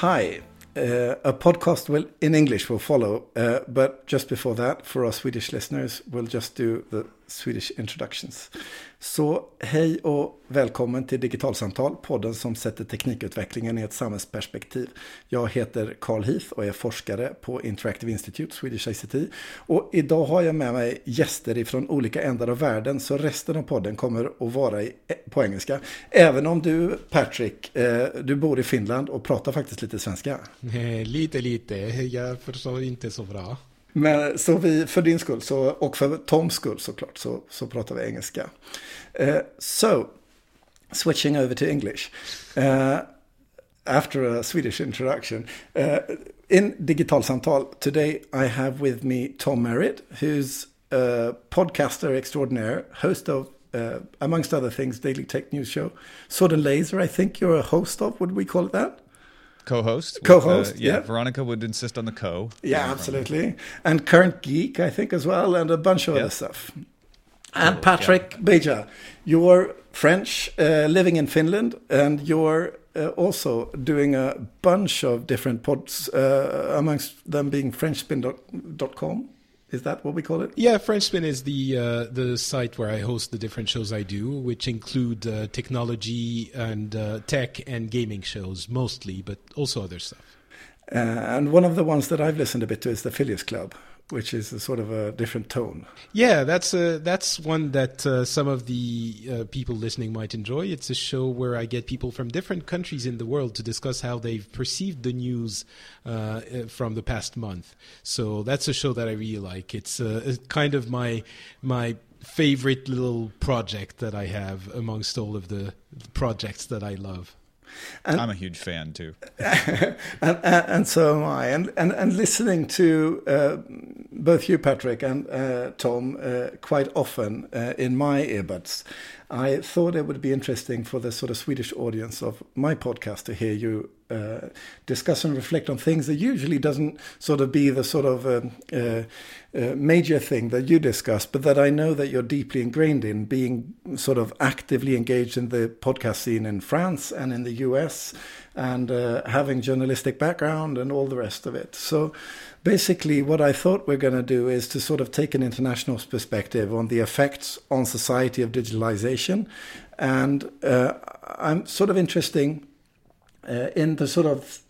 Hi. Uh, a podcast will in English will follow, uh, but just before that, for our Swedish listeners, we'll just do the Swedish introductions. Så hej och välkommen till Digitalsamtal, podden som sätter teknikutvecklingen i ett samhällsperspektiv. Jag heter Carl Heath och är forskare på Interactive Institute, Swedish ICT. Och idag har jag med mig gäster ifrån olika ändar av världen, så resten av podden kommer att vara i, eh, på engelska. Även om du, Patrick, eh, du bor i Finland och pratar faktiskt lite svenska. Eh, lite, lite. Jag förstår inte så bra. Men så vi, för din skull så, och för Toms skull såklart så, så pratar vi engelska. Uh, so, switching over to English. Uh, after a Swedish introduction. Uh, in Digital Samtal, today I have with me Tom Merritt, who's a podcaster extraordinaire, host of, uh, amongst other things, Daily Tech News Show. Sort and Laser, I think you're a host of, would we call it that? Co-host. Co-host, uh, yeah, yeah. Veronica would insist on the co. Yeah, absolutely. And Current Geek, I think, as well, and a bunch of Yeah. other stuff. And Patrick Beja, you're French, uh, living in Finland, and you're uh, also doing a bunch of different pods, uh, amongst them being FrenchSpin.com. Is that what we call it? Yeah, Frenchspin is the uh, the site where I host the different shows I do, which include uh, technology and uh, tech and gaming shows mostly, but also other stuff. Uh, and one of the ones that I've listened a bit to is the Phileas Club, which is a sort of a different tone. Yeah, that's uh, that's one that uh, some of the uh, people listening might enjoy. It's a show where I get people from different countries in the world to discuss how they've perceived the news uh, uh, from the past month. So that's a show that I really like. It's uh, kind of my my favorite little project that I have amongst all of the projects that I love. And- I'm a huge fan too. and, and, and so am I. And, and, and listening to uh, both you, Patrick, and uh, Tom uh, quite often uh, in my earbuds, I thought it would be interesting for the sort of Swedish audience of my podcast to hear you uh, discuss and reflect on things that usually doesn't sort of be the sort of um, uh, uh, major thing that you discuss, but that I know that you're deeply ingrained in, being sort of actively engaged in the podcast scene in France and in the US, and uh, having journalistic background and all the rest of it. So basically, what I thought we're going to do is to sort of take an international perspective on the effects on society of digitalization, and uh, I'm sort of interesting uh, in the sort of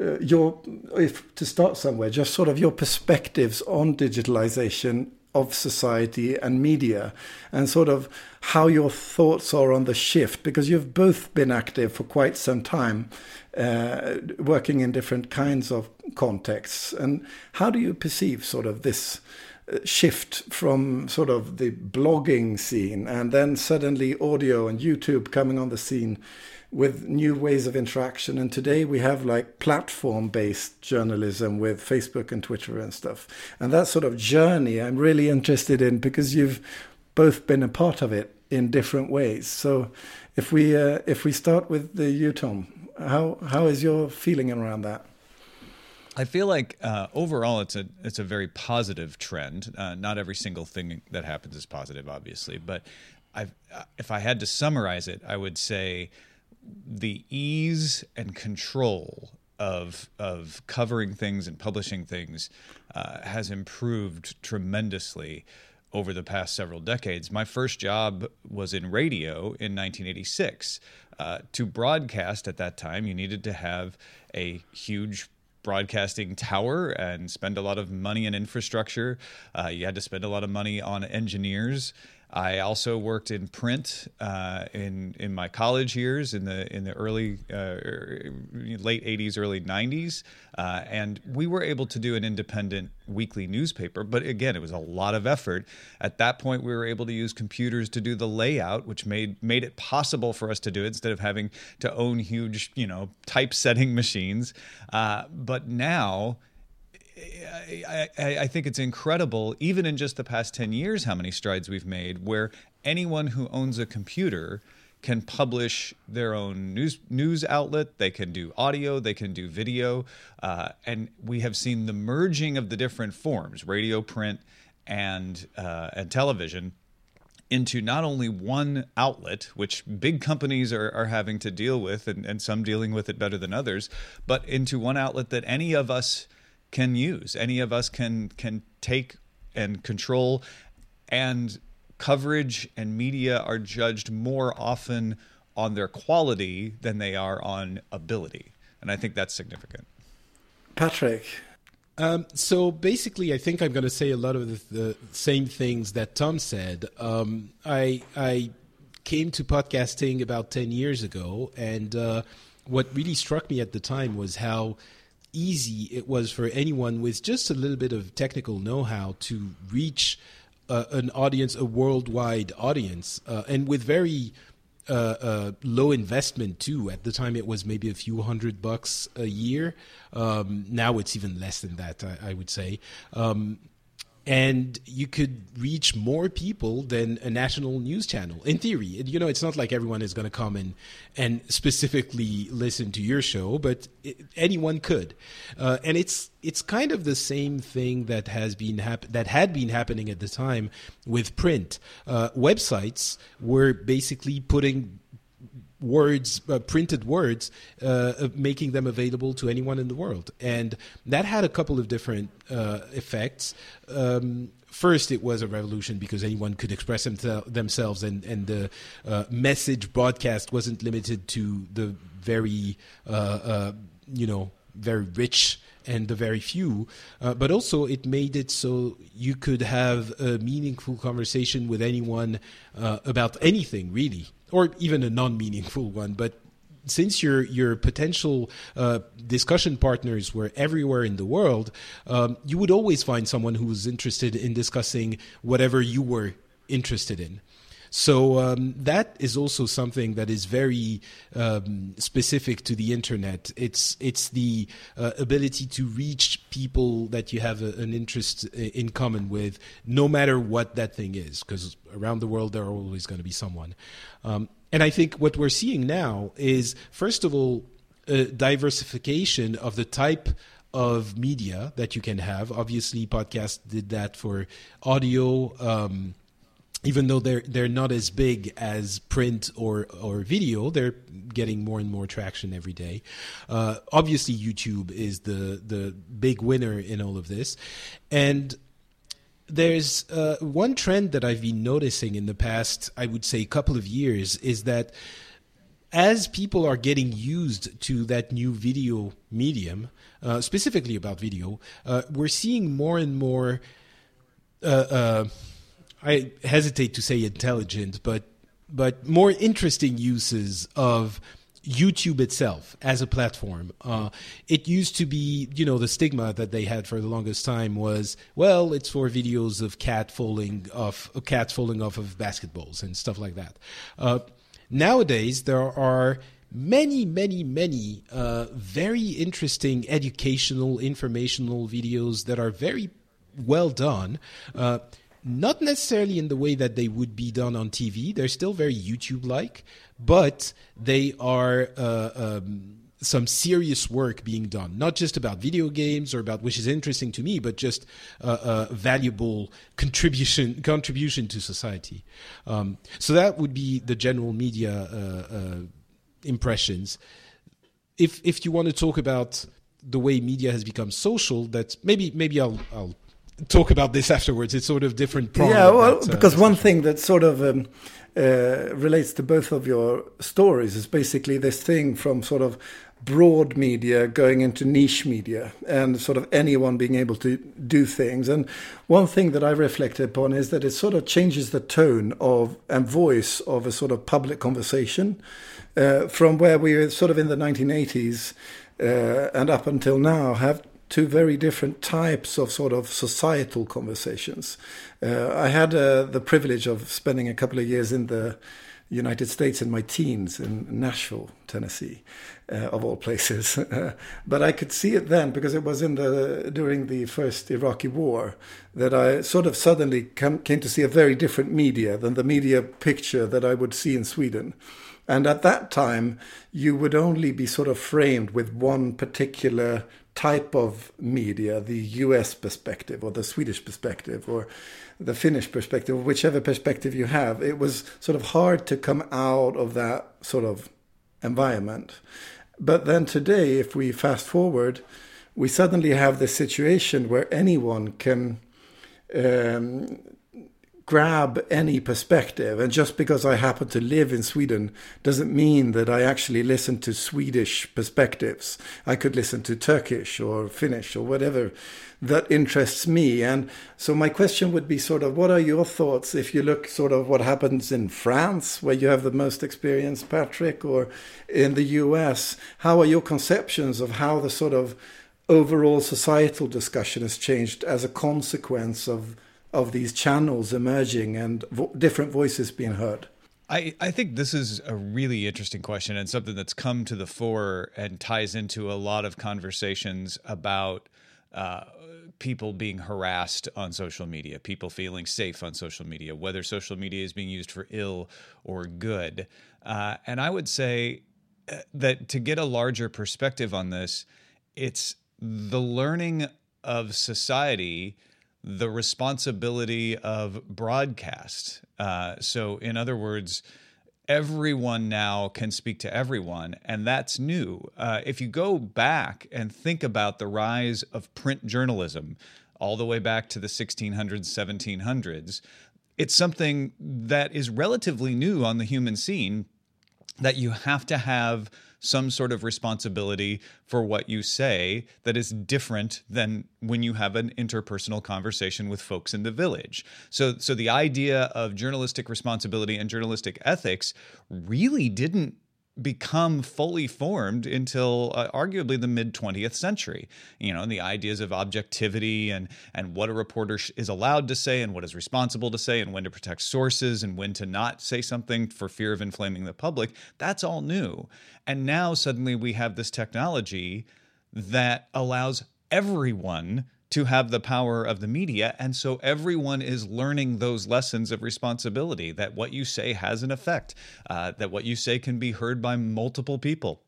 uh, your if to start somewhere just sort of your perspectives on digitalization of society and media and sort of how your thoughts are on the shift because you've both been active for quite some time uh, working in different kinds of contexts. And how do you perceive sort of this uh, shift from sort of the blogging scene and then suddenly audio and YouTube coming on the scene with new ways of interaction. And today we have like platform based journalism with Facebook and Twitter and stuff. And that sort of journey I'm really interested in because you've both been a part of it in different ways. So if we uh, if we start with the you Tom, how how is your feeling around that? I feel like uh, overall it's a it's a very positive trend. Uh, not every single thing that happens is positive, obviously, but I've, uh, if I had to summarize it, I would say the ease and control of of covering things and publishing things uh, has improved tremendously over the past several decades. My first job was in radio in 1986. Uh, to broadcast at that time, you needed to have a huge broadcasting tower and spend a lot of money in infrastructure. Uh, you had to spend a lot of money on engineers. I also worked in print uh, in in my college years in the in the early uh, late 80s, early 90s, uh, and we were able to do an independent weekly newspaper. But again, it was a lot of effort. At that point, we were able to use computers to do the layout, which made made it possible for us to do it instead of having to own huge, you know, typesetting machines. Uh, but now. I, I, think it's incredible, even in just the past 10 years, how many strides we've made where anyone who owns a computer can publish their own news news outlet. They can do audio, they can do video, uh, and we have seen the merging of the different forms: radio, print, and uh, and television into not only one outlet, which big companies are, are having to deal with, and, and some dealing with it better than others, but into one outlet that any of us can use, any of us can can take and control, and coverage and media are judged more often on their quality than they are on ability, and I think that's significant. Patrick, um, so basically, I think I'm going to say a lot of the, the same things that Tom said. Um, I I came to podcasting about ten years ago, and uh, what really struck me at the time was how easy it was for anyone with just a little bit of technical know-how to reach uh, an audience, a worldwide audience, uh, and with very uh, uh, low investment too. At the time, it was maybe a few hundred bucks a year. Um, now it's even less than that, I, I would say. Um, and you could reach more people than a national news channel. In theory you know it's not like everyone is going to come and and specifically listen to your show but it, anyone could. Uh, and it's it's kind of the same thing that has been hap- that had been happening at the time with print. Uh, websites were basically putting words, uh, printed words, uh, making them available to anyone in the world. And that had a couple of different uh, effects. Um, first, it was a revolution because anyone could express themselves, and, and the uh, message broadcast wasn't limited to the very, uh, uh, you know, very rich and the very few, uh, but also it made it so you could have a meaningful conversation with anyone uh, about anything, really or even a non-meaningful one, but since your your potential uh, discussion partners were everywhere in the world, um, you would always find someone who was interested in discussing whatever you were interested in. So um, that is also something that is very um, specific to the internet. It's it's the uh, ability to reach people that you have a, an interest in common with, no matter what that thing is, because around the world there are always going to be someone. Um, and I think what we're seeing now is, first of all, diversification of the type of media that you can have. Obviously, podcast did that for audio. Um, even though they're they're not as big as print or or video, they're getting more and more traction every day. Uh, obviously, YouTube is the the big winner in all of this, and there's uh, one trend that I've been noticing in the past, I would say, couple of years, is that as people are getting used to that new video medium, uh, specifically about video, uh, we're seeing more and more uh, uh, I hesitate to say intelligent, but but more interesting uses of YouTube itself as a platform. Uh, it used to be, you know, the stigma that they had for the longest time was, well, it's for videos of cat falling off, cats falling off of basketballs and stuff like that. Uh, nowadays, there are many, many, many uh, very interesting educational, informational videos that are very well done. Not necessarily in the way that they would be done on TV. They're still very YouTube like, but they are uh, um, some serious work being done, not just about video games or about which is interesting to me, but just uh, uh, valuable contribution contribution to society. Um, so that would be the general media uh, uh, impressions. If if you want to talk about the way media has become social, that's maybe maybe I'll I'll talk about this afterwards. It's sort of different. Yeah, well, that, uh, because one thing that sort of um, uh, relates to both of your stories is basically this thing from sort of broad media going into niche media and sort of anyone being able to do things. And one thing that I reflected upon is that it sort of changes the tone of and voice of a sort of public conversation uh, from where we were sort of in the 1980s uh, and up until now have two very different types of sort of societal conversations. Uh, I had uh, the privilege of spending a couple of years in the United States in my teens in Nashville, Tennessee, uh, of all places. but I could see it then because it was in the during the first Iraqi war that I sort of suddenly come, came to see a very different media than the media picture that I would see in Sweden. And at that time, you would only be sort of framed with one particular type of media, the US perspective or the Swedish perspective or the Finnish perspective, whichever perspective you have, it was sort of hard to come out of that sort of environment. But then today, if we fast forward, we suddenly have the situation where anyone can um, grab any perspective. And just because I happen to live in Sweden doesn't mean that I actually listen to Swedish perspectives. I could listen to Turkish or Finnish or whatever that interests me. And so my question would be sort of what are your thoughts if you look sort of what happens in France, where you have the most experience, Patrick, or in the US? How are your conceptions of how the sort of overall societal discussion has changed as a consequence of of these channels emerging and vo- different voices being heard? I, I think this is a really interesting question and something that's come to the fore and ties into a lot of conversations about uh, people being harassed on social media, people feeling safe on social media, whether social media is being used for ill or good. Uh, and I would say uh, that to get a larger perspective on this, it's the learning of society the responsibility of broadcast. Uh, so, in other words, everyone now can speak to everyone, and that's new. Uh, if you go back and think about the rise of print journalism, all the way back to the 1600s, 1700s, it's something that is relatively new on the human scene that you have to have some sort of responsibility for what you say that is different than when you have an interpersonal conversation with folks in the village. So so the idea of journalistic responsibility and journalistic ethics really didn't become fully formed until uh, arguably the mid 20th century. You know the ideas of objectivity and and what a reporter sh- is allowed to say and what is responsible to say and when to protect sources and when to not say something for fear of inflaming the public that's all new. And now suddenly we have this technology that allows everyone to have the power of the media. And so everyone is learning those lessons of responsibility that what you say has an effect, uh, that what you say can be heard by multiple people.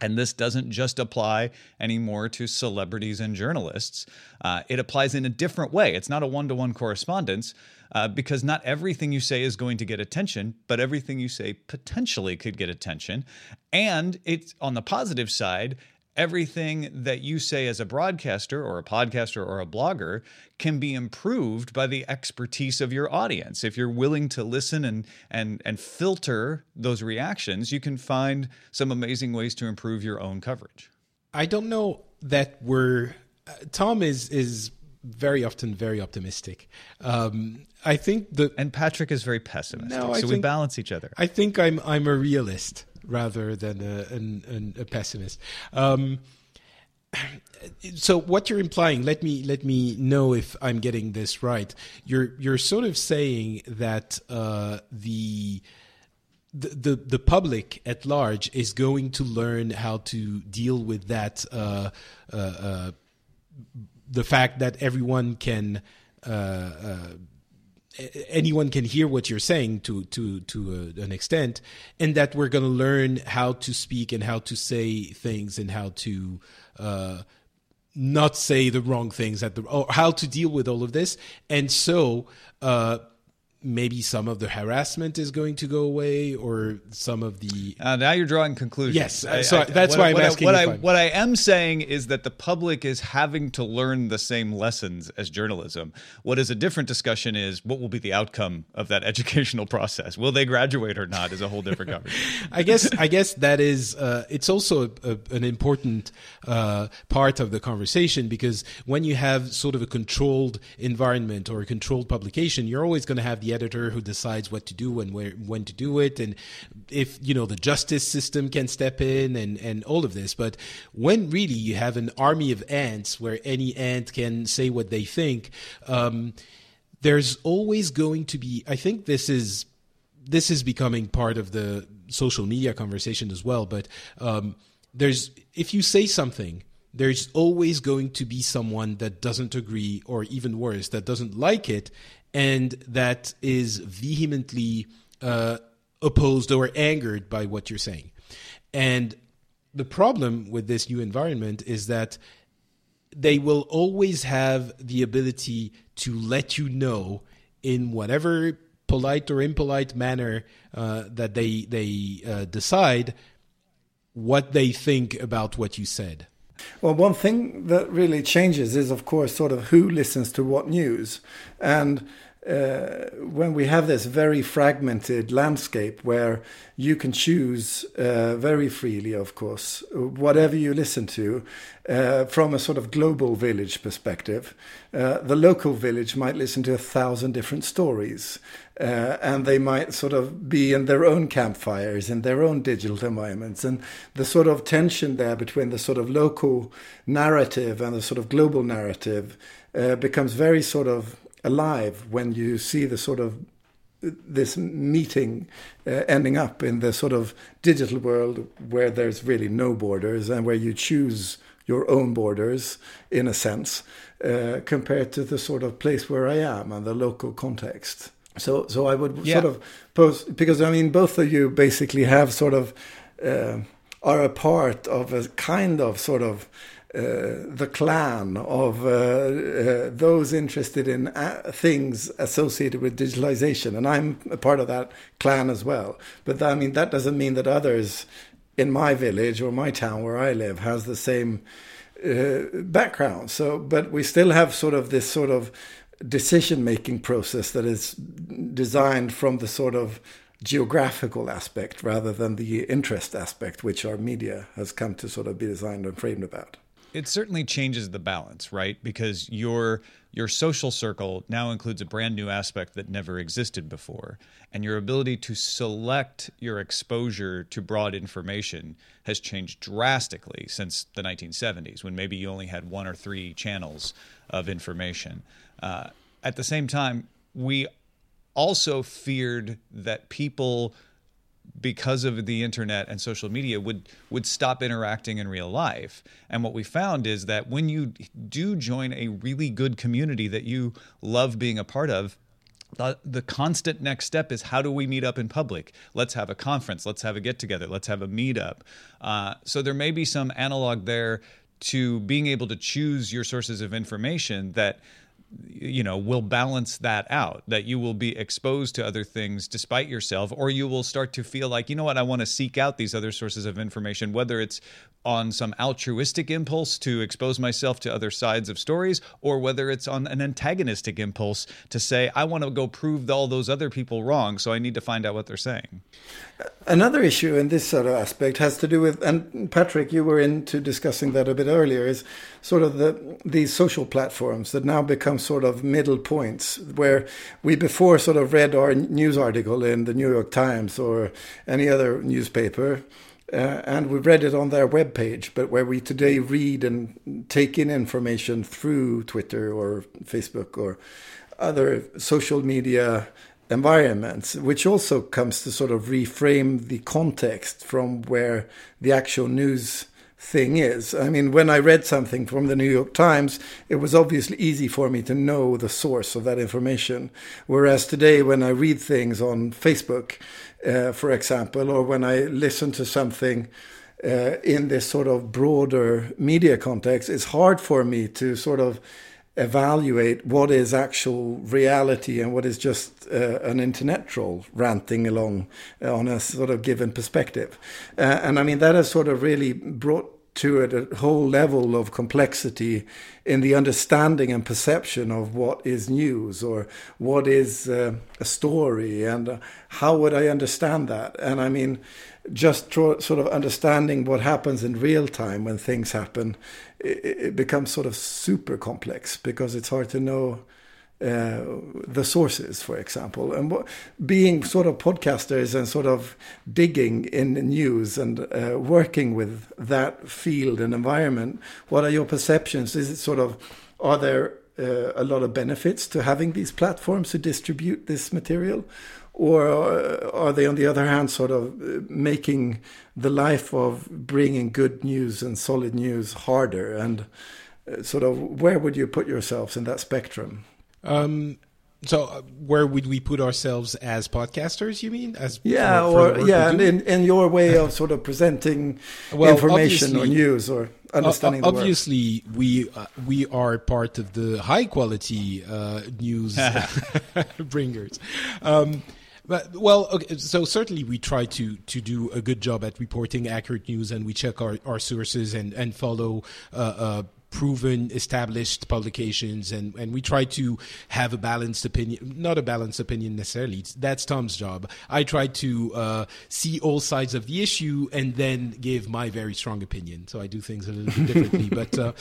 And this doesn't just apply anymore to celebrities and journalists. Uh, it applies in a different way. It's not a one to one correspondence uh, because not everything you say is going to get attention, but everything you say potentially could get attention. And it's on the positive side, everything that you say as a broadcaster or a podcaster or a blogger can be improved by the expertise of your audience. If you're willing to listen and and and filter those reactions you can find some amazing ways to improve your own coverage. I don't know that we're uh, tom is is very often very optimistic. Um, i think the and patrick is very pessimistic no, so think, we balance each other. I think i'm i'm a realist rather than a, an, an, a pessimist. Um, so what you're implying let me let me know if i'm getting this right you're you're sort of saying that uh, the the, the, public at large is going to learn how to deal with that uh, uh, uh the fact that everyone can uh, uh, anyone can hear what you're saying to to to a, an extent, and that we're going to learn how to speak and how to say things and how to uh, not say the wrong things at the or how to deal with all of this. And so, uh, maybe some of the harassment is going to go away or some of the uh, now you're drawing conclusions. Yes I, so I, that's what, why i'm what asking what I, what I am saying is that the public is having to learn the same lessons as journalism. What is a different discussion is what will be the outcome of that educational process. Will they graduate or not is a whole different conversation. I guess i guess that is uh, it's also a, a, an important uh, part of the conversation because when you have sort of a controlled environment or a controlled publication you're always going to have the editor who decides what to do and where when to do it and if you know the justice system can step in and and all of this. But when really you have an army of ants where any ant can say what they think um, there's always going to be i think this is this is becoming part of the social media conversation as well but um, there's if you say something there's always going to be someone that doesn't agree or even worse that doesn't like it and that is vehemently uh, opposed or angered by what you're saying. And the problem with this new environment is that they will always have the ability to let you know in whatever polite or impolite manner uh, that they they uh, decide what they think about what you said. Well, one thing that really changes is, of course, sort of who listens to what news, and uh, when we have this very fragmented landscape where you can choose uh, very freely, of course, whatever you listen to uh, from a sort of global village perspective, uh, the local village might listen to a thousand different stories. Uh, and they might sort of be in their own campfires, in their own digital environments. And the sort of tension there between the sort of local narrative and the sort of global narrative uh, becomes very sort of alive when you see the sort of this meeting uh, ending up in the sort of digital world where there's really no borders and where you choose your own borders in a sense uh, compared to the sort of place where I am and the local context. So, so I would yeah. sort of pose because I mean both of you basically have sort of uh, are a part of a kind of sort of the clan of uh, uh, those interested in things associated with digitalization, and I'm a part of that clan as well. But I mean, that doesn't mean that others in my village or my town where I live has the same background. So, but we still have sort of this sort of decision making process that is designed from the sort of geographical aspect rather than the interest aspect, which our media has come to sort of be designed and framed about it certainly changes the balance, right? Because your your social circle now includes a brand new aspect that never existed before, and your ability to select your exposure to broad information has changed drastically since the 1970s, when maybe you only had one or three channels of information. Uh, at the same time, we also feared that people because of the internet and social media would would stop interacting in real life. And what we found is that when you do join a really good community that you love being a part of the, the constant next step is how do we meet up in public? Let's have a conference. Let's have a get together. Let's have a meetup. Uh, so there may be some analog there to being able to choose your sources of information that you know will balance that out that you will be exposed to other things despite yourself or you will start to feel like you know what I want to seek out these other sources of information whether it's on some altruistic impulse to expose myself to other sides of stories or whether it's on an antagonistic impulse to say I want to go prove all those other people wrong so I need to find out what they're saying. Another issue in this sort of aspect has to do with and Patrick you were into discussing that a bit earlier is sort of the these social platforms that now become sort of middle points where we before sort of read our news article in the New York Times or any other newspaper uh, and we read it on their webpage, but where we today read and take in information through Twitter or Facebook or other social media environments, which also comes to sort of reframe the context from where the actual news thing is. I mean, when I read something from the New York Times, it was obviously easy for me to know the source of that information. Whereas today, when I read things on Facebook, uh, for example, or when I listen to something uh, in this sort of broader media context, it's hard for me to sort of evaluate what is actual reality and what is just uh, an internet troll ranting along on a sort of given perspective. Uh, and I mean, that has sort of really brought to it a whole level of complexity in the understanding and perception of what is news or what is uh, a story and uh, how would I understand that? And I mean, just sort of understanding what happens in real time when things happen, it, it becomes sort of super complex because it's hard to know uh, the sources, for example, and what, being sort of podcasters and sort of digging in the news and uh, working with that field and environment. What are your perceptions? Is it sort of are there uh, a lot of benefits to having these platforms to distribute this material, or are they, on the other hand, sort of uh, making the life of bringing good news and solid news harder? And uh, sort of where would you put yourselves in that spectrum? Um, So, uh, where would we put ourselves as podcasters? You mean as yeah, for, for or yeah, and in, in your way of sort of presenting well, information or news or understanding. Uh, obviously, we uh, we are part of the high quality uh, news bringers. Um, but, well, okay, so certainly we try to, to do a good job at reporting accurate news, and we check our, our sources and and follow uh, uh, proven, established publications, and, and we try to have a balanced opinion. Not a balanced opinion necessarily. That's Tom's job. I try to uh, see all sides of the issue and then give my very strong opinion. So I do things a little bit differently. but uh,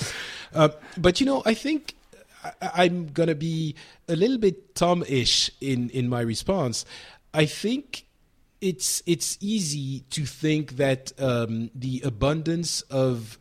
uh, but you know, I think. I, I'm gonna be a little bit Tom-ish in, in my response. I think it's it's easy to think that um, the abundance of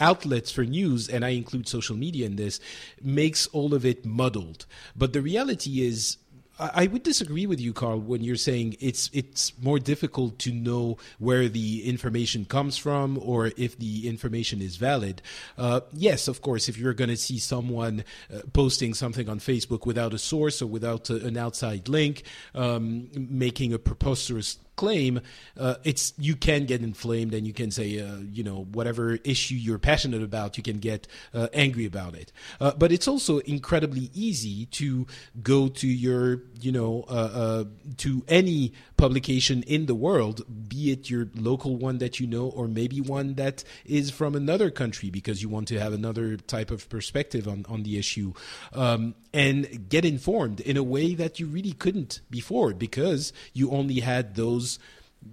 outlets for news, and I include social media in this, makes all of it muddled. But the reality is, I would disagree with you, Carl, when you're saying it's it's more difficult to know where the information comes from or if the information is valid. Uh, yes, of course, if you're going to see someone uh, posting something on Facebook without a source or without a, an outside link, um, making a preposterous claim, uh, it's you can get inflamed and you can say, uh, you know, whatever issue you're passionate about, you can get uh, angry about it. Uh, but it's also incredibly easy to go to your, you know, uh, uh, to any publication in the world, be it your local one that you know, or maybe one that is from another country because you want to have another type of perspective on on the issue, um, and get informed in a way that you really couldn't before because you only had those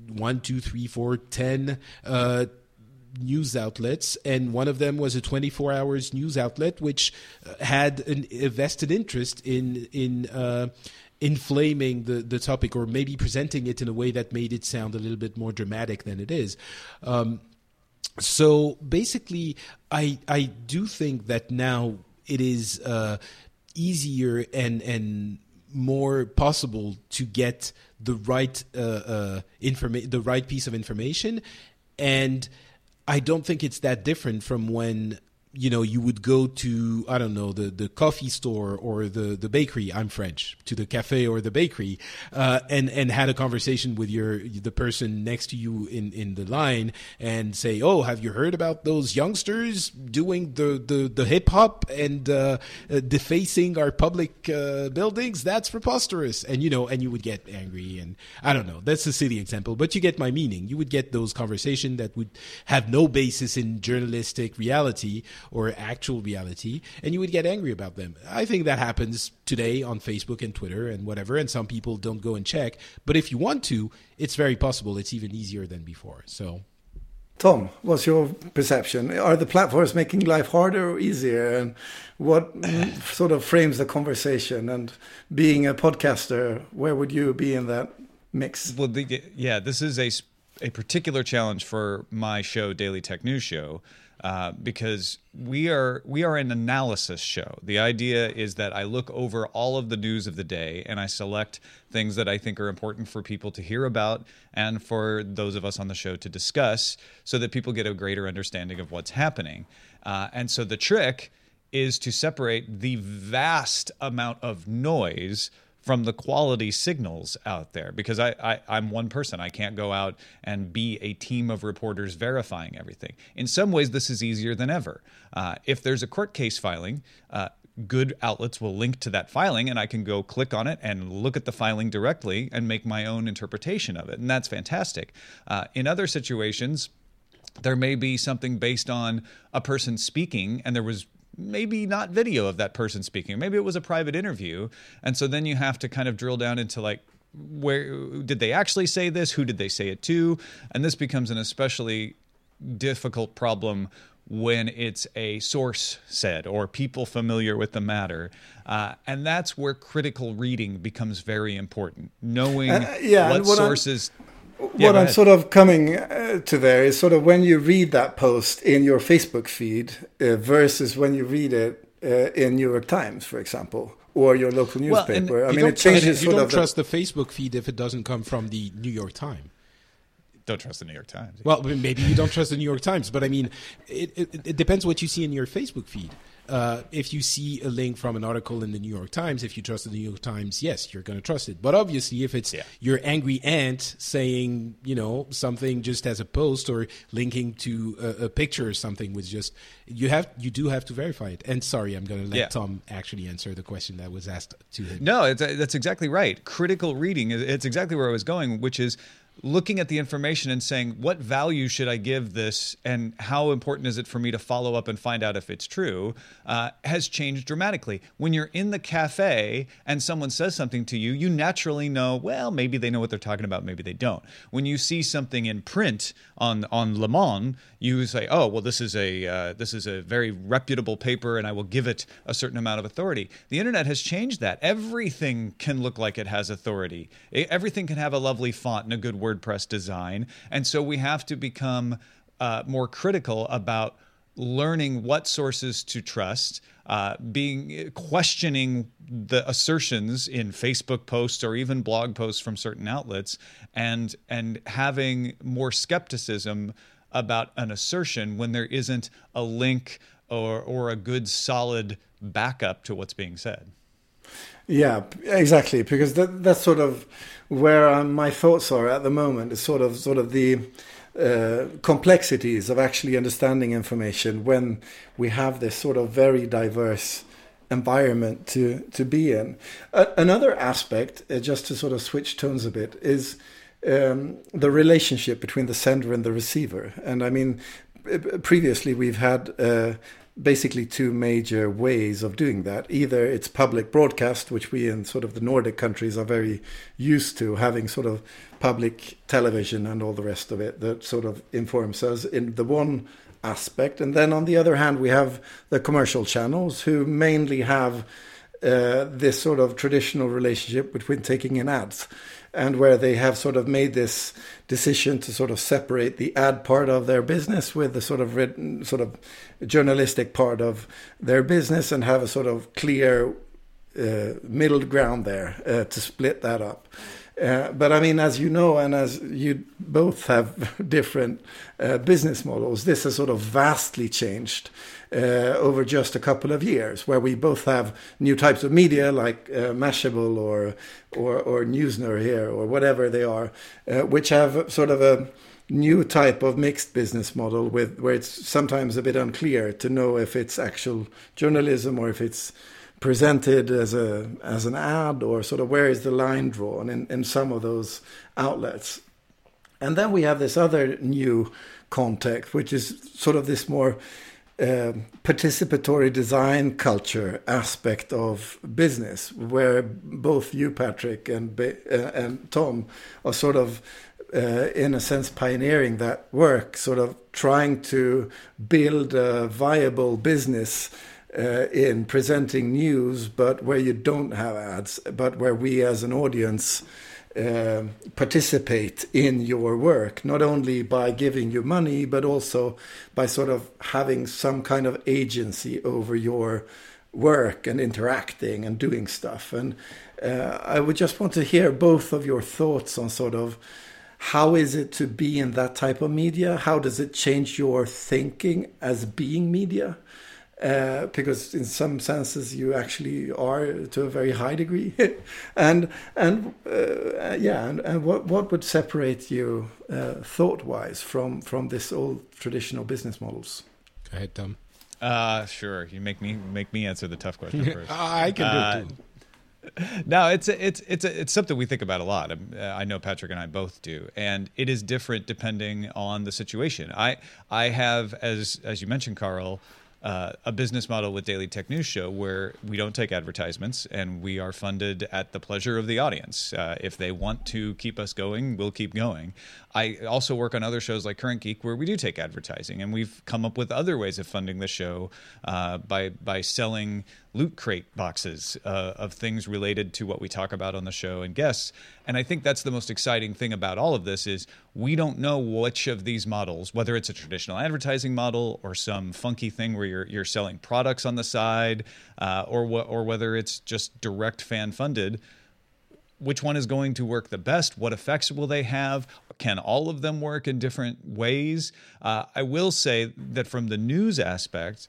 one, two, three, four, ten uh, news outlets, and one of them was a 24 hours news outlet, which uh, had an, a vested interest in in uh, inflaming the the topic, or maybe presenting it in a way that made it sound a little bit more dramatic than it is. Um, so basically, I I do think that now it is uh, easier and and more possible to get the right uh, uh, the right piece of information, and I don't think it's that different from when you know you would go to i don't know the the coffee store or the the bakery i'm french to the cafe or the bakery uh, and and had a conversation with your the person next to you in in the line and say oh have you heard about those youngsters doing the the, the hip hop and uh, uh, defacing our public uh, buildings? That's preposterous. And you know and you would get angry and i don't know that's a silly example but you get my meaning. You would get those conversations that would have no basis in journalistic reality or actual reality, and you would get angry about them. I think that happens today on Facebook and Twitter and whatever, and some people don't go and check. But if you want to, it's very possible. It's even easier than before. So. Tom, what's your perception? Are the platforms making life harder or easier? And what sort of frames the conversation? And being a podcaster, where would you be in that mix? Well, the, yeah, this is a, a particular challenge for my show, Daily Tech News Show, uh, because we are we are an analysis show. The idea is that I look over all of the news of the day and I select things that I think are important for people to hear about and for those of us on the show to discuss, so that people get a greater understanding of what's happening. Uh, and so the trick is to separate the vast amount of noise from the quality signals out there because I, I I'm one person. I can't go out and be a team of reporters verifying everything. In some ways, this is easier than ever. Uh, if there's a court case filing. Uh, good outlets will link to that filing and I can go click on it and look at the filing directly and make my own interpretation of it. And that's fantastic. Uh, in other situations, there may be something based on a person speaking and there was maybe not video of that person speaking. Maybe it was a private interview. And so then you have to kind of drill down into like, where did they actually say this? Who did they say it to? And this becomes an especially difficult problem when it's a source said or people familiar with the matter. Uh, and that's where critical reading becomes very important. Knowing uh, yeah, what, what sources. I'm yeah, what I'm sort of coming uh, to there is sort of when you read that post in your Facebook feed uh, versus when you read it uh, in New York Times, for example, or your local newspaper. Well, I mean, it changes. You don't trust the, the Facebook feed if it doesn't come from the New York Times don't trust the New York Times. Well, maybe you don't trust the New York Times, but I mean, it, it, it, depends what you see in your Facebook feed. Uh, if you see a link from an article in the New York Times, if you trust the New York Times, yes, you're going to trust it. But obviously, if it's Yeah. your angry aunt saying, you know, something just as a post or linking to a, a picture or something, with just you have you do have to verify it. And sorry, I'm going to let Yeah. Tom actually answer the question that was asked to him. No, it's, that's exactly right. Critical reading. It's exactly where I was going, which is looking at the information and saying, what value should I give this and how important is it for me to follow up and find out if it's true, uh, has changed dramatically. When you're in the cafe and someone says something to you, you naturally know, well, maybe they know what they're talking about, maybe they don't. When you see something in print on, on Le Monde, you say, oh, well, this is a uh, this is a very reputable paper, and I will give it a certain amount of authority. The internet has changed that. Everything can look like it has authority. Everything can have a lovely font and a good WordPress design, and so we have to become uh, more critical about learning what sources to trust. Uh, being questioning the assertions in Facebook posts or even blog posts from certain outlets, and and having more skepticism about an assertion when there isn't a link or, or a good solid backup to what's being said. Yeah, exactly. Because that, that's sort of where um, my thoughts are at the moment. Is sort of sort of the uh, complexities of actually understanding information when we have this sort of very diverse environment to to be in. Uh, another aspect, uh, just to sort of switch tones a bit, is um, the relationship between the sender and the receiver. And I mean, previously we've had uh, basically two major ways of doing that. Either it's public broadcast, which we in sort of the Nordic countries are very used to, having sort of public television and all the rest of it that sort of informs us in the one aspect. And then on the other hand, we have the commercial channels who mainly have uh, this sort of traditional relationship between taking in ads and where they have sort of made this decision to sort of separate the ad part of their business with the sort of written sort of journalistic part of their business and have a sort of clear uh, middle ground there uh, to split that up. Uh, but I mean, as you know, and as you both have different uh, business models, this has sort of vastly changed uh, over just a couple of years, where we both have new types of media like uh, Mashable or, or or Newsner here or whatever they are, uh, which have sort of a new type of mixed business model with where it's sometimes a bit unclear to know if it's actual journalism or if it's presented as a as an ad or sort of where is the line drawn in, in some of those outlets. And then we have this other new context, which is sort of this more uh, participatory design culture aspect of business, where both you, Patrick, and uh, and Tom are sort of, uh, in a sense, pioneering that work, sort of trying to build a viable business uh, in presenting news, but where you don't have ads, but where we as an audience uh, participate in your work, not only by giving you money, but also by sort of having some kind of agency over your work and interacting and doing stuff. And uh, I would just want to hear both of your thoughts on sort of how is it to be in that type of media? How does it change your thinking as being media? Uh, because in some senses you actually are to a very high degree, and and uh, yeah, and, and what what would separate you uh, thought wise from from this old traditional business models? Go ahead, Tom. Uh, sure. You make me make me answer the tough question first. I can do Uh, it too. no, it's a, it's it's a, it's something we think about a lot. Um, uh, I know Patrick and I both do, and it is different depending on the situation. I I have, as as you mentioned, Carl, uh, a business model with Daily Tech News Show where we don't take advertisements and we are funded at the pleasure of the audience. Uh, if they want to keep us going, we'll keep going. I also work on other shows like Current Geek where we do take advertising, and we've come up with other ways of funding the show uh, by by selling loot crate boxes uh, of things related to what we talk about on the show and guests. And I think that's the most exciting thing about all of this is we don't know which of these models, whether it's a traditional advertising model or some funky thing where you're you're selling products on the side, uh, or wh- or whether it's just direct fan funded which one is going to work the best? What effects will they have? Can all of them work in different ways? Uh, I will say that from the news aspect,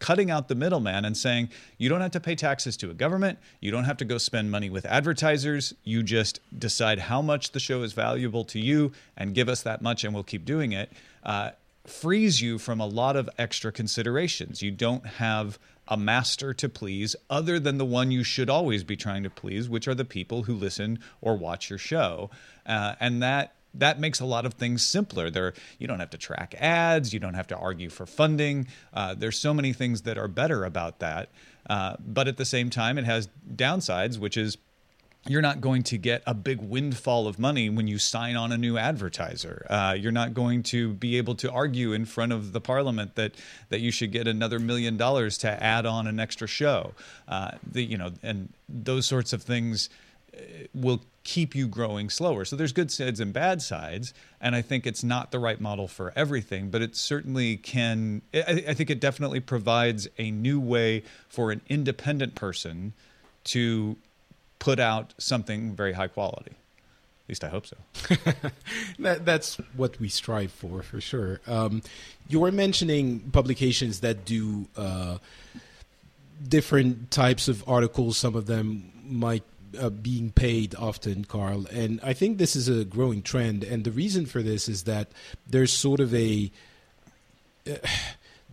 cutting out the middleman and saying you don't have to pay taxes to a government, you don't have to go spend money with advertisers. You just decide how much the show is valuable to you and give us that much, and we'll keep doing it. Uh, frees you from a lot of extra considerations. You don't have a master to please other than the one you should always be trying to please, which are the people who listen or watch your show. Uh, and that that makes a lot of things simpler. There, you don't have to track ads. You don't have to argue for funding. Uh, there's so many things that are better about that. Uh, but at the same time, it has downsides, which is you're not going to get a big windfall of money when you sign on a new advertiser. Uh, you're not going to be able to argue in front of the parliament that that you should get another million dollars to add on an extra show. Uh, the, you know, and those sorts of things will keep you growing slower. So there's good sides and bad sides, and I think it's not the right model for everything, but it certainly can. I, I think it definitely provides a new way for an independent person to put out something very high quality. At least I hope so. that, that's what we strive for, for sure. Um, you were mentioning publications that do uh, different types of articles. Some of them might uh, being paid often, Carl, and I think this is a growing trend. And the reason for this is that there's sort of a uh,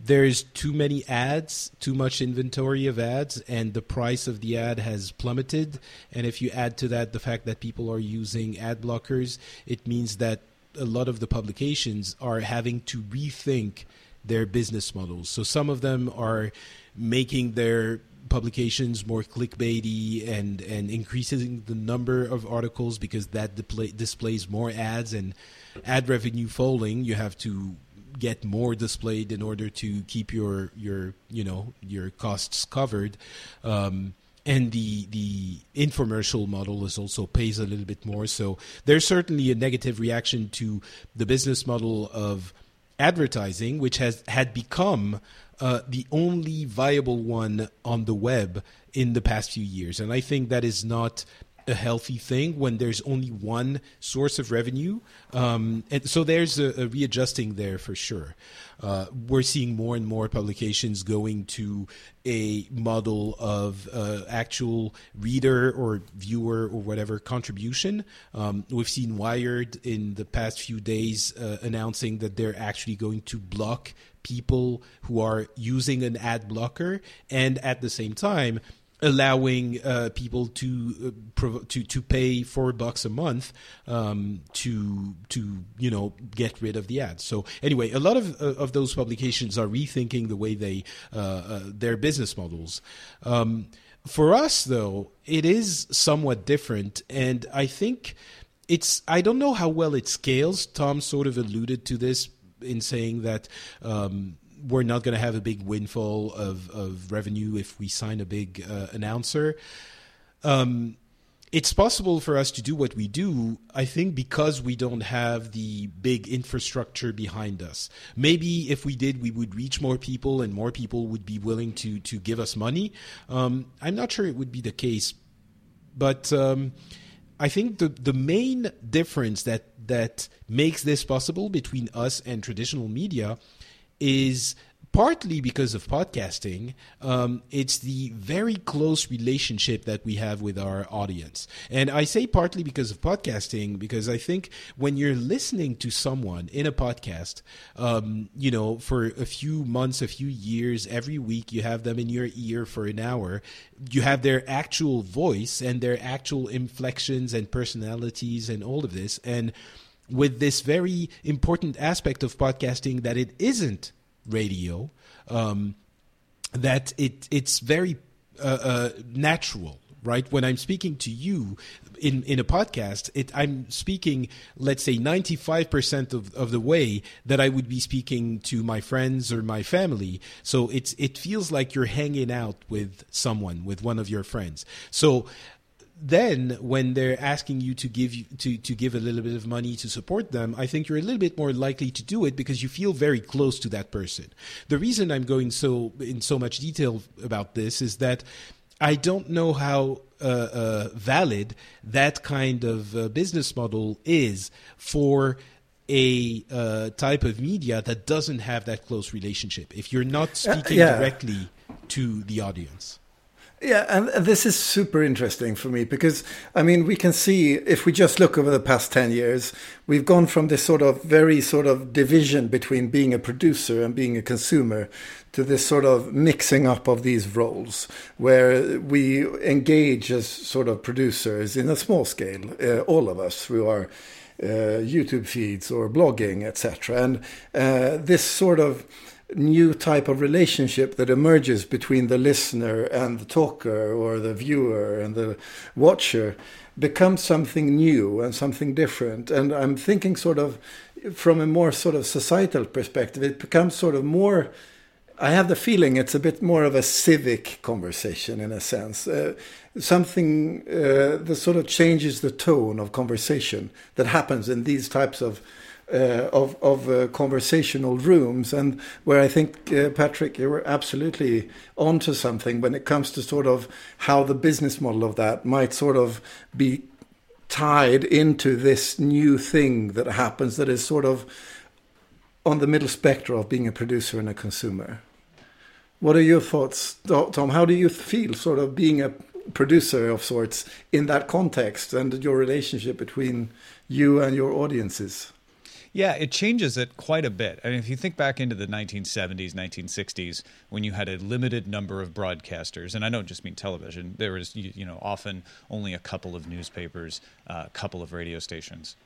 there's too many ads, too much inventory of ads, and the price of the ad has plummeted. And if you add to that the fact that people are using ad blockers, it means that a lot of the publications are having to rethink their business models. So some of them are making their publications more clickbaity and and increasing the number of articles because that displays more ads and ad revenue falling you have to get more displayed in order to keep your your you know your costs covered. Um, and the the infomercial model is also pays a little bit more. So there's certainly a negative reaction to the business model of advertising, which has had become uh, the only viable one on the web in the past few years. And I think that is not a healthy thing when there's only one source of revenue. Um, and so there's a, a, readjusting there for sure. Uh, we're seeing more and more publications going to a model of uh, actual reader or viewer or whatever contribution. Um, we've seen Wired in the past few days uh, announcing that they're actually going to block people who are using an ad blocker and at the same time allowing uh, people to uh, to to pay four bucks a month um, to to you know get rid of the ads. So anyway, a lot of uh, of those publications are rethinking the way they uh, uh, their business models. Um, for us, though, it is somewhat different, and I think it's I don't know how well it scales. Tom sort of alluded to this in saying that. Um, we're not going to have a big windfall of, of revenue if we sign a big uh, announcer. Um, it's possible for us to do what we do, I think, because we don't have the big infrastructure behind us. Maybe if we did, we would reach more people and more people would be willing to, to give us money. Um, I'm not sure it would be the case, but um, I think the, the main difference that, that makes this possible between us and traditional media is partly because of podcasting. Um, it's the very close relationship that we have with our audience. And I say partly because of podcasting, because I think when you're listening to someone in a podcast, um, you know, for a few months, a few years, every week, you have them in your ear for an hour, you have their actual voice and their actual inflections and personalities and all of this. And with this very important aspect of podcasting that it isn't radio, um, that it it's very uh, uh, natural right? When I'm speaking to you in, in a podcast, it, I'm speaking, let's say, 95% of, of the way that I would be speaking to my friends or my family. So it's, it feels like you're hanging out with someone, with one of your friends. So then when they're asking you to give you, to to give a little bit of money to support them, I think you're a little bit more likely to do it because you feel very close to that person. The reason I'm going so in so much detail about this is that I don't know how uh, uh, valid that kind of uh, business model is for a uh, type of media that doesn't have that close relationship. If you're not speaking yeah. directly to the audience. Yeah, and this is super interesting for me because, I mean, we can see if we just look over the past 10 years, we've gone from this sort of very sort of division between being a producer and being a consumer to this sort of mixing up of these roles where we engage as sort of producers in a small scale, uh, all of us through our uh, YouTube feeds or blogging, etc. And uh, this sort of new type of relationship that emerges between the listener and the talker or the viewer and the watcher becomes something new and something different. And i'm thinking sort of from a more sort of societal perspective it becomes sort of more i have the feeling it's a bit more of a civic conversation in a sense. Uh, something uh, that sort of changes the tone of conversation that happens in these types of uh, of of uh, conversational rooms, and where I think uh, Patrick, you were absolutely onto something when it comes to sort of how the business model of that might sort of be tied into this new thing that happens that is sort of on the middle spectrum of being a producer and a consumer. What are your thoughts, Tom? How do you feel sort of being a producer of sorts in that context and your relationship between you and your audiences? Yeah, it changes it quite a bit. I mean, if you think back into the 1970s, 1960s, when you had a limited number of broadcasters, and I don't just mean television, there was, you know, often only a couple of newspapers, a uh, couple of radio stations,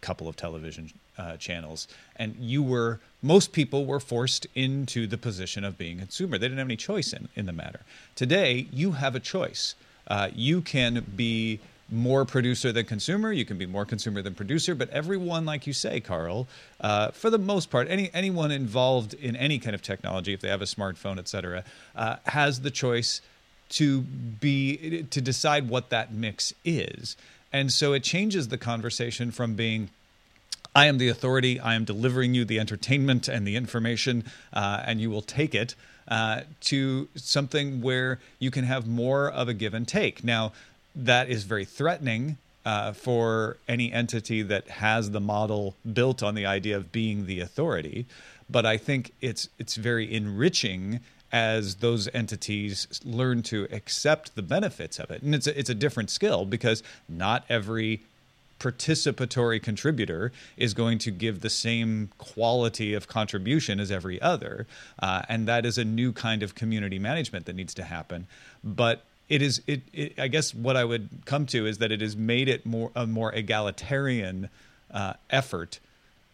couple of television uh, channels, and you were most people were forced into the position of being a consumer. They didn't have any choice in in the matter. Today, you have a choice. Uh, you can be more producer than consumer. You can be more consumer than producer. But everyone, like you say, Carl, uh, for the most part, any anyone involved in any kind of technology, if they have a smartphone, et cetera, uh, has the choice to be to decide what that mix is. And so it changes the conversation from being I am the authority. I am delivering you the entertainment and the information, uh, and you will take it. Uh, to something where you can have more of a give and take. Now, that is very threatening uh, for any entity that has the model built on the idea of being the authority. But I think it's it's very enriching as those entities learn to accept the benefits of it. And it's a, it's a different skill because not every participatory contributor is going to give the same quality of contribution as every other. Uh, and that is a new kind of community management that needs to happen. But it is it, it, I guess what I would come to is that it has made it more a more egalitarian uh, effort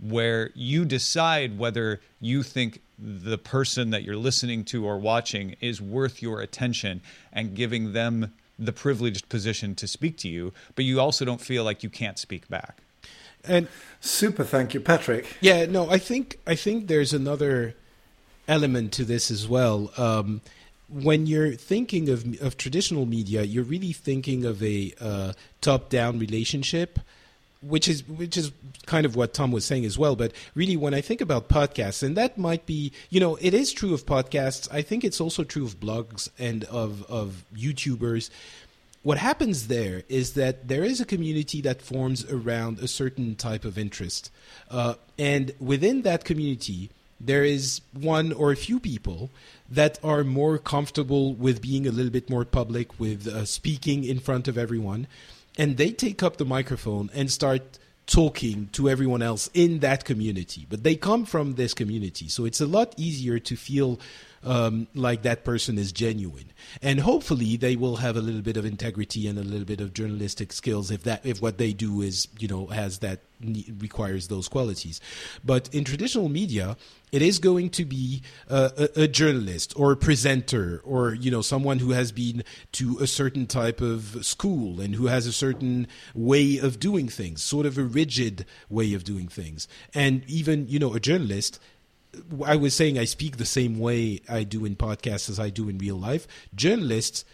where you decide whether you think the person that you're listening to or watching is worth your attention and giving them the privileged position to speak to you, but you also don't feel like you can't speak back. And super, thank you, Patrick. Yeah, no, I think I think there's another element to this as well. Um, when you're thinking of of traditional media, you're really thinking of a uh, top-down relationship, which is which is kind of what Tom was saying as well. But really, when I think about podcasts, and that might be, you know, it is true of podcasts. I think it's also true of blogs and of of YouTubers. What happens there is that there is a community that forms around a certain type of interest, uh, and within that community, there is one or a few people that are more comfortable with being a little bit more public, with uh, speaking in front of everyone. And they take up the microphone and start talking to everyone else in that community. But they come from this community. So it's a lot easier to feel um, like that person is genuine. And hopefully they will have a little bit of integrity and a little bit of journalistic skills if that if what they do is you know has that requires those qualities. But in traditional media, it is going to be a, a, journalist or a presenter or you know someone who has been to a certain type of school and who has a certain way of doing things, sort of a rigid way of doing things. And even you know a journalist I was saying I speak the same way I do in podcasts as I do in real life. Journalists,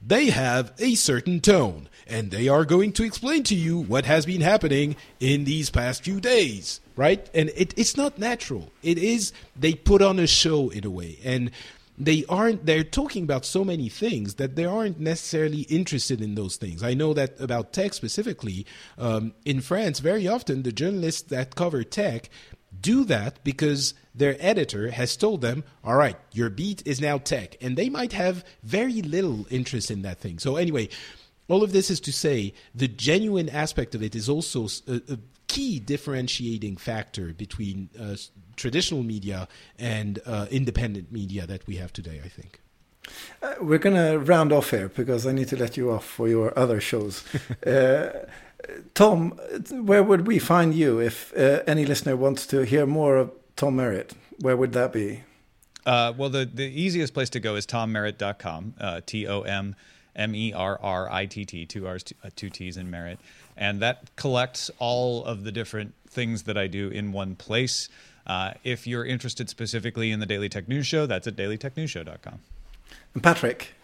they have a certain tone, and they are going to explain to you what has been happening in these past few days, right? And it, it's not natural. It is, they put on a show in a way. And they aren't they're talking about so many things that they aren't necessarily interested in those things i know that about tech specifically um, in france very often the journalists that cover tech do that because their editor has told them all right your beat is now tech and they might have very little interest in that thing so anyway all of this is to say the genuine aspect of it is also a, a key differentiating factor between uh, traditional media and uh, independent media that we have today, I think. Uh, we're going to round off here because I need to let you off for your other shows. Tom, where would we find you if uh, any listener wants to hear more of Tom Merritt? Where would that be? Uh, well, the, the easiest place to go is tommerritt.com, uh, T O M M E R R I T T, two R's, two, uh, two T's in Merritt. And that collects all of the different things that I do in one place. Uh, if you're interested specifically in the Daily Tech News Show, that's at dailytechnewsshow.com. And Patrick?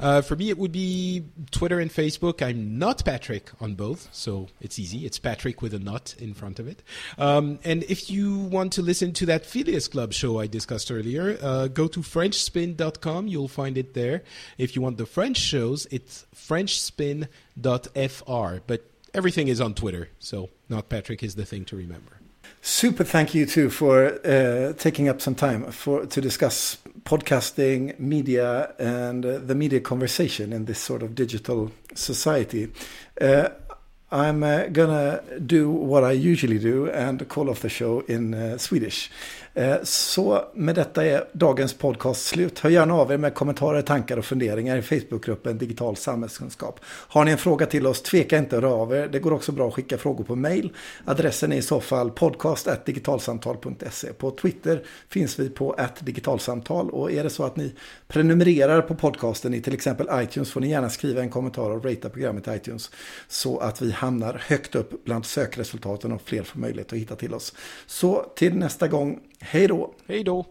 Uh, for me, it would be Twitter and Facebook. I'm not Patrick on both, so it's easy. It's Patrick with a not in front of it. Um, and if you want to listen to that Phileas Club show I discussed earlier, uh, go to FrenchSpin.com. You'll find it there. If you want the French shows, it's FrenchSpin.fr. But everything is on Twitter, so not Patrick is the thing to remember. Super thank you too for uh, taking up some time for to discuss podcasting, media, and uh, the media conversation in this sort of digital society. Uh, I'm uh, gonna do what I usually do and call off the show in uh, Swedish. Eh, så med detta är dagens podcast slut. Hör gärna av er med kommentarer, tankar och funderingar i Facebookgruppen Digital samhällskunskap. Har ni en fråga till oss, tveka inte att höra av er. Det går också bra att skicka frågor på mail. Adressen är i så fall podcast.digitalsamtal.se. På Twitter finns vi på digitalsamtal och är det så att ni prenumererar på podcasten i till exempel iTunes får ni gärna skriva en kommentar och ratea programmet i iTunes så att vi hamnar högt upp bland sökresultaten och fler får möjlighet att hitta till oss. Så till nästa gång Hej då! Hej då!